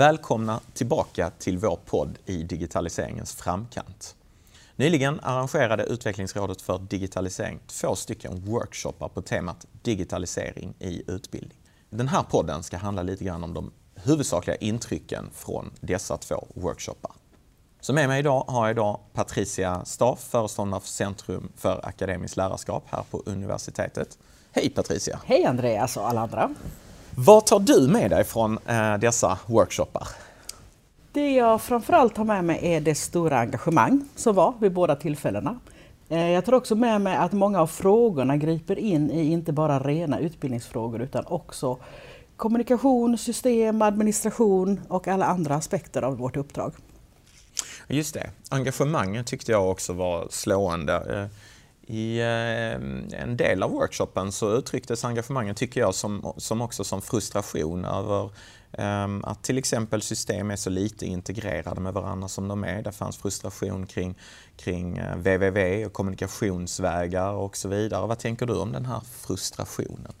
Välkomna tillbaka till vår podd i digitaliseringens framkant. Nyligen arrangerade Utvecklingsrådet för digitalisering två stycken workshoppar på temat digitalisering i utbildning. Den här podden ska handla lite grann om de huvudsakliga intrycken från dessa två workshoppar. Så med mig idag har jag idag Patricia Staff, föreståndare för Centrum för akademiskt lärarskap här på universitetet. Hej Patricia! Hej Andreas och alla andra! Vad tar du med dig från eh, dessa workshoppar? Det jag framförallt har med mig är det stora engagemang som var vid båda tillfällena. Eh, jag tar också med mig att många av frågorna griper in i inte bara rena utbildningsfrågor utan också kommunikation, system, administration och alla andra aspekter av vårt uppdrag. Just det, engagemanget tyckte jag också var slående. I eh, en del av workshopen så uttrycktes engagemanget, tycker jag, som, som också som frustration över ehm, att till exempel system är så lite integrerade med varandra som de är. Det fanns frustration kring, kring eh, www och kommunikationsvägar och så vidare. Vad tänker du om den här frustrationen?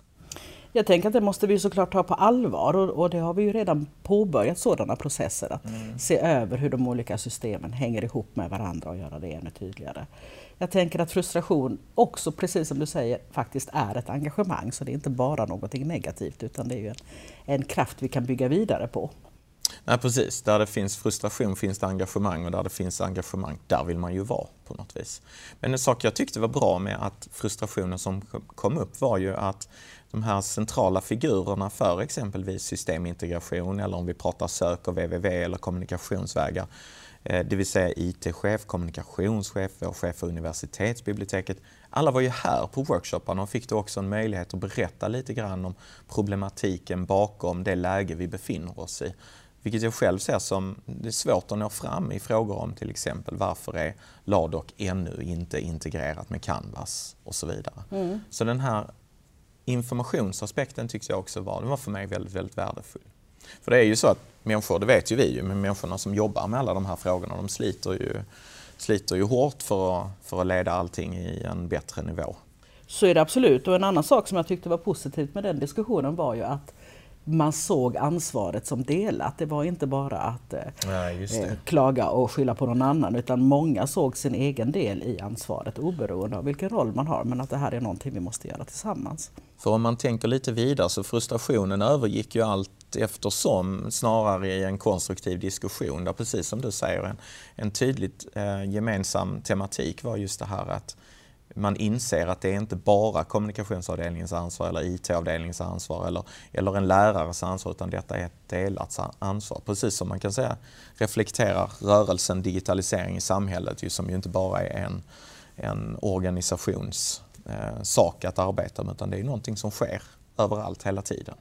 Jag tänker att det måste vi såklart ta på allvar och, och det har vi ju redan påbörjat sådana processer att mm. se över hur de olika systemen hänger ihop med varandra och göra det ännu tydligare. Jag tänker att frustration också, precis som du säger, faktiskt är ett engagemang så det är inte bara någonting negativt utan det är ju en, en kraft vi kan bygga vidare på. Nej, precis. Där det finns frustration finns det engagemang och där det finns engagemang, där vill man ju vara på något vis. Men en sak jag tyckte var bra med att frustrationen som kom upp var ju att de här centrala figurerna för exempelvis systemintegration eller om vi pratar sök och www eller kommunikationsvägar, eh, det vill säga IT-chef, kommunikationschef, vår chef för universitetsbiblioteket. Alla var ju här på workshopparna och fick då också en möjlighet att berätta lite grann om problematiken bakom det läge vi befinner oss i. Vilket jag själv ser som det är svårt att nå fram i frågor om till exempel varför är Ladok ännu inte integrerat med Canvas och så vidare. Mm. Så den här informationsaspekten tyckte jag också var, den var för mig väldigt, väldigt värdefull. För det är ju så att människor, det vet ju vi ju, men människorna som jobbar med alla de här frågorna, de sliter ju, sliter ju hårt för att, för att leda allting i en bättre nivå. Så är det absolut. Och en annan sak som jag tyckte var positivt med den diskussionen var ju att man såg ansvaret som delat. Det var inte bara att Nej, eh, klaga och skylla på någon annan utan många såg sin egen del i ansvaret oberoende av vilken roll man har men att det här är någonting vi måste göra tillsammans. För om man tänker lite vidare så frustrationen övergick ju allt eftersom snarare i en konstruktiv diskussion där precis som du säger en, en tydligt eh, gemensam tematik var just det här att man inser att det är inte bara kommunikationsavdelningens ansvar eller IT-avdelningens ansvar eller, eller en lärares ansvar utan detta är ett delat ansvar. Precis som man kan säga reflekterar rörelsen digitalisering i samhället ju, som ju inte bara är en, en organisations eh, sak att arbeta med utan det är någonting som sker överallt hela tiden.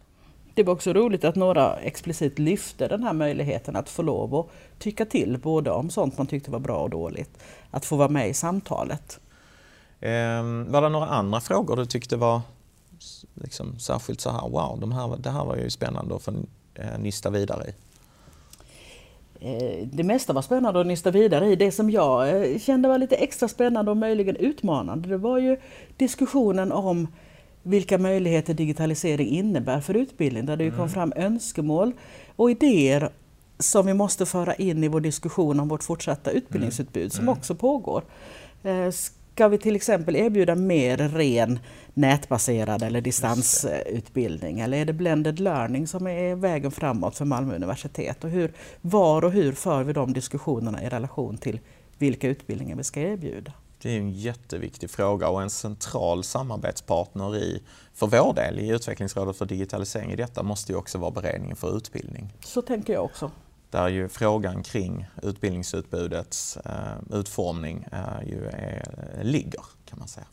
Det var också roligt att några explicit lyfte den här möjligheten att få lov att tycka till både om sånt man tyckte var bra och dåligt. Att få vara med i samtalet. Eh, var det några andra frågor du tyckte var liksom, särskilt så här, wow, de här, det här var ju spännande att få eh, nysta vidare i? Eh, det mesta var spännande att nysta vidare i. Det som jag eh, kände var lite extra spännande och möjligen utmanande, det var ju diskussionen om vilka möjligheter digitalisering innebär för utbildning, där det mm. kom fram önskemål och idéer som vi måste föra in i vår diskussion om vårt fortsatta utbildningsutbud mm. som mm. också pågår. Ska vi till exempel erbjuda mer ren nätbaserad eller distansutbildning? Eller är det blended learning som är vägen framåt för Malmö universitet? Och hur, var och hur för vi de diskussionerna i relation till vilka utbildningar vi ska erbjuda? Det är en jätteviktig fråga och en central samarbetspartner i, för vår del i Utvecklingsrådet för digitalisering i detta måste ju också vara beredningen för utbildning. Så tänker jag också där ju frågan kring utbildningsutbudets eh, utformning eh, ju är, ligger kan man säga.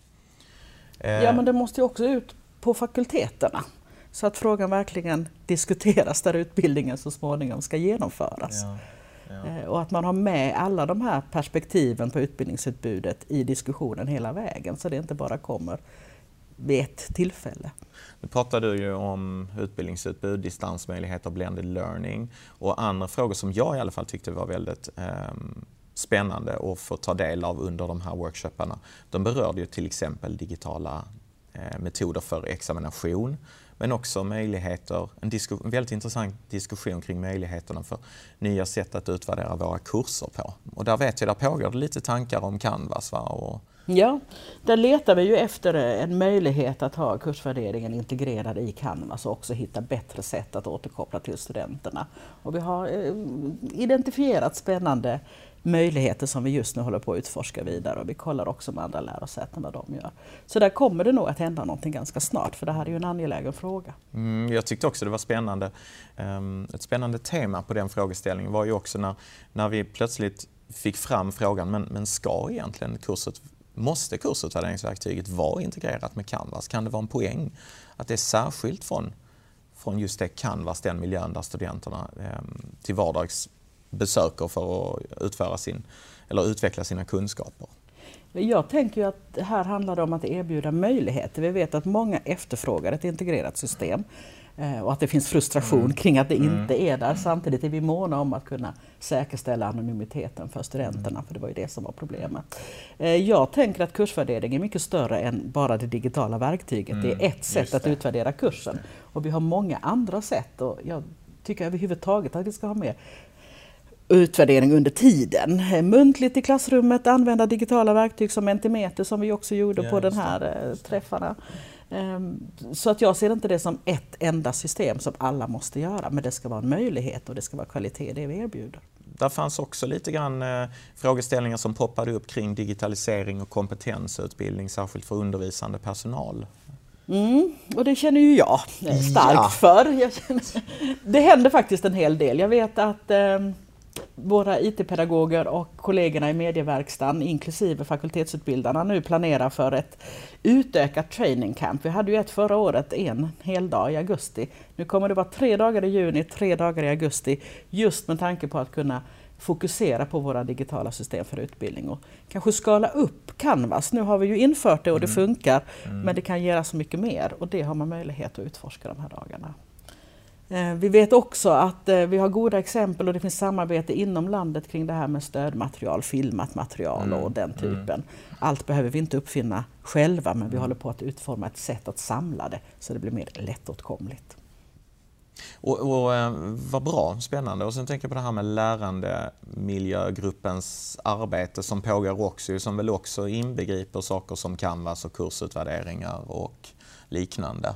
Eh, ja men det måste ju också ut på fakulteterna så att frågan verkligen diskuteras där utbildningen så småningom ska genomföras. Ja, ja. Eh, och att man har med alla de här perspektiven på utbildningsutbudet i diskussionen hela vägen så det inte bara kommer vid ett tillfälle. Nu pratar du ju om utbildningsutbud, distansmöjligheter, blended learning och andra frågor som jag i alla fall tyckte var väldigt eh, spännande att få ta del av under de här workshopparna. De berörde ju till exempel digitala eh, metoder för examination, men också möjligheter, en, en väldigt intressant diskussion kring möjligheterna för nya sätt att utvärdera våra kurser på. Och där vet jag, där pågår det lite tankar om Canvas. Va? Och, Ja, där letar vi ju efter eh, en möjlighet att ha kursvärderingen integrerad i Canvas och också hitta bättre sätt att återkoppla till studenterna. Och vi har eh, identifierat spännande möjligheter som vi just nu håller på att utforska vidare och vi kollar också med andra lärosäten vad de gör. Så där kommer det nog att hända någonting ganska snart för det här är ju en angelägen fråga. Mm, jag tyckte också det var spännande. Ehm, ett spännande tema på den frågeställningen var ju också när, när vi plötsligt fick fram frågan, men, men ska egentligen kurset Måste kursutvärderingsverktyget vara integrerat med Canvas? Kan det vara en poäng att det är särskilt från, från just det Canvas, den miljön där studenterna eh, till vardags besöker för att utföra sin, eller utveckla sina kunskaper? Jag tänker ju att här handlar det om att erbjuda möjligheter. Vi vet att många efterfrågar ett integrerat system. Eh, och att det finns frustration mm. kring att det mm. inte är där. Samtidigt är vi måna om att kunna säkerställa anonymiteten för studenterna, för det var ju det som var problemet. Eh, jag tänker att kursvärdering är mycket större än bara det digitala verktyget. Det är mm, ett sätt att utvärdera kursen. Och vi har många andra sätt och jag tycker överhuvudtaget att vi ska ha med utvärdering under tiden. Muntligt i klassrummet, använda digitala verktyg som Mentimeter som vi också gjorde ja, på den här eh, träffarna. Ehm, så att jag ser inte det som ett enda system som alla måste göra, men det ska vara en möjlighet och det ska vara kvalitet det vi erbjuder. Där fanns också lite grann eh, frågeställningar som poppade upp kring digitalisering och kompetensutbildning, särskilt för undervisande personal. Mm, och det känner ju jag starkt ja. för. Jag känner, det händer faktiskt en hel del. Jag vet att eh, våra IT-pedagoger och kollegorna i medieverkstan, inklusive fakultetsutbildarna, nu planerar för ett utökat training camp. Vi hade ju ett förra året, en hel dag i augusti. Nu kommer det vara tre dagar i juni, tre dagar i augusti, just med tanke på att kunna fokusera på våra digitala system för utbildning och kanske skala upp Canvas. Nu har vi ju infört det och det mm. funkar, mm. men det kan göras så mycket mer och det har man möjlighet att utforska de här dagarna. Eh, vi vet också att eh, vi har goda exempel och det finns samarbete inom landet kring det här med stödmaterial, filmat material mm. och den mm. typen. Mm. Allt behöver vi inte uppfinna själva men vi mm. håller på att utforma ett sätt att samla det så det blir mer lättåtkomligt. Och, och eh, Vad bra, spännande. Och sen tänker jag på det här med lärandemiljögruppens arbete som pågår också, som väl också inbegriper saker som Canvas och kursutvärderingar och liknande.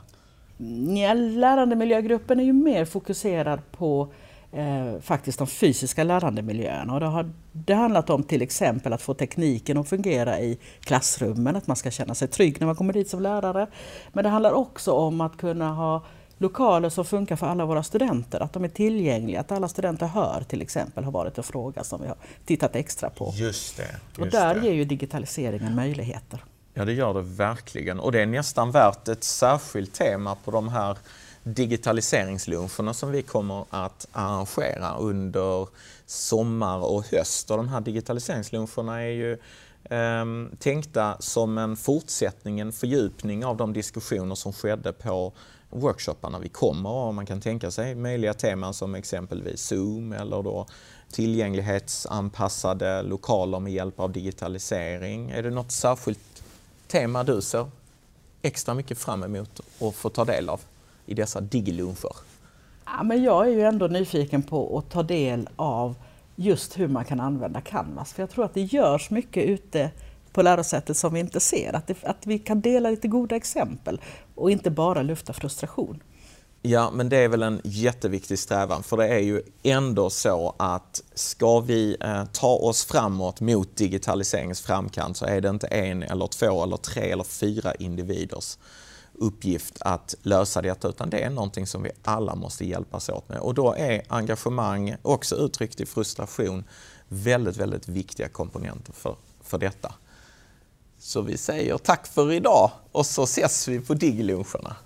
Ja, lärandemiljögruppen är ju mer fokuserad på eh, faktiskt de fysiska lärandemiljöerna. Och det har det handlat om till exempel att få tekniken att fungera i klassrummen, att man ska känna sig trygg när man kommer dit som lärare. Men det handlar också om att kunna ha lokaler som funkar för alla våra studenter, att de är tillgängliga, att alla studenter hör till exempel har varit en fråga som vi har tittat extra på. Just det. Just och där det. ger ju digitaliseringen möjligheter. Ja, det gör det verkligen. Och det är nästan värt ett särskilt tema på de här digitaliseringsluncherna som vi kommer att arrangera under sommar och höst. Och de här digitaliseringsluncherna är ju eh, tänkta som en fortsättning, en fördjupning av de diskussioner som skedde på workshopparna vi kommer och man kan tänka sig möjliga teman som exempelvis Zoom eller då tillgänglighetsanpassade lokaler med hjälp av digitalisering. Är det något särskilt tema du ser extra mycket fram emot att få ta del av i dessa digiluncher? Ja, men jag är ju ändå nyfiken på att ta del av just hur man kan använda Canvas. För jag tror att det görs mycket ute på lärosätet som vi inte ser. Att, det, att vi kan dela lite goda exempel och inte bara lufta frustration. Ja, men det är väl en jätteviktig strävan för det är ju ändå så att ska vi eh, ta oss framåt mot digitaliseringens framkant så är det inte en eller två eller tre eller fyra individers uppgift att lösa detta utan det är någonting som vi alla måste hjälpas åt med och då är engagemang, också uttryckt i frustration, väldigt, väldigt viktiga komponenter för, för detta. Så vi säger tack för idag och så ses vi på digiluncherna.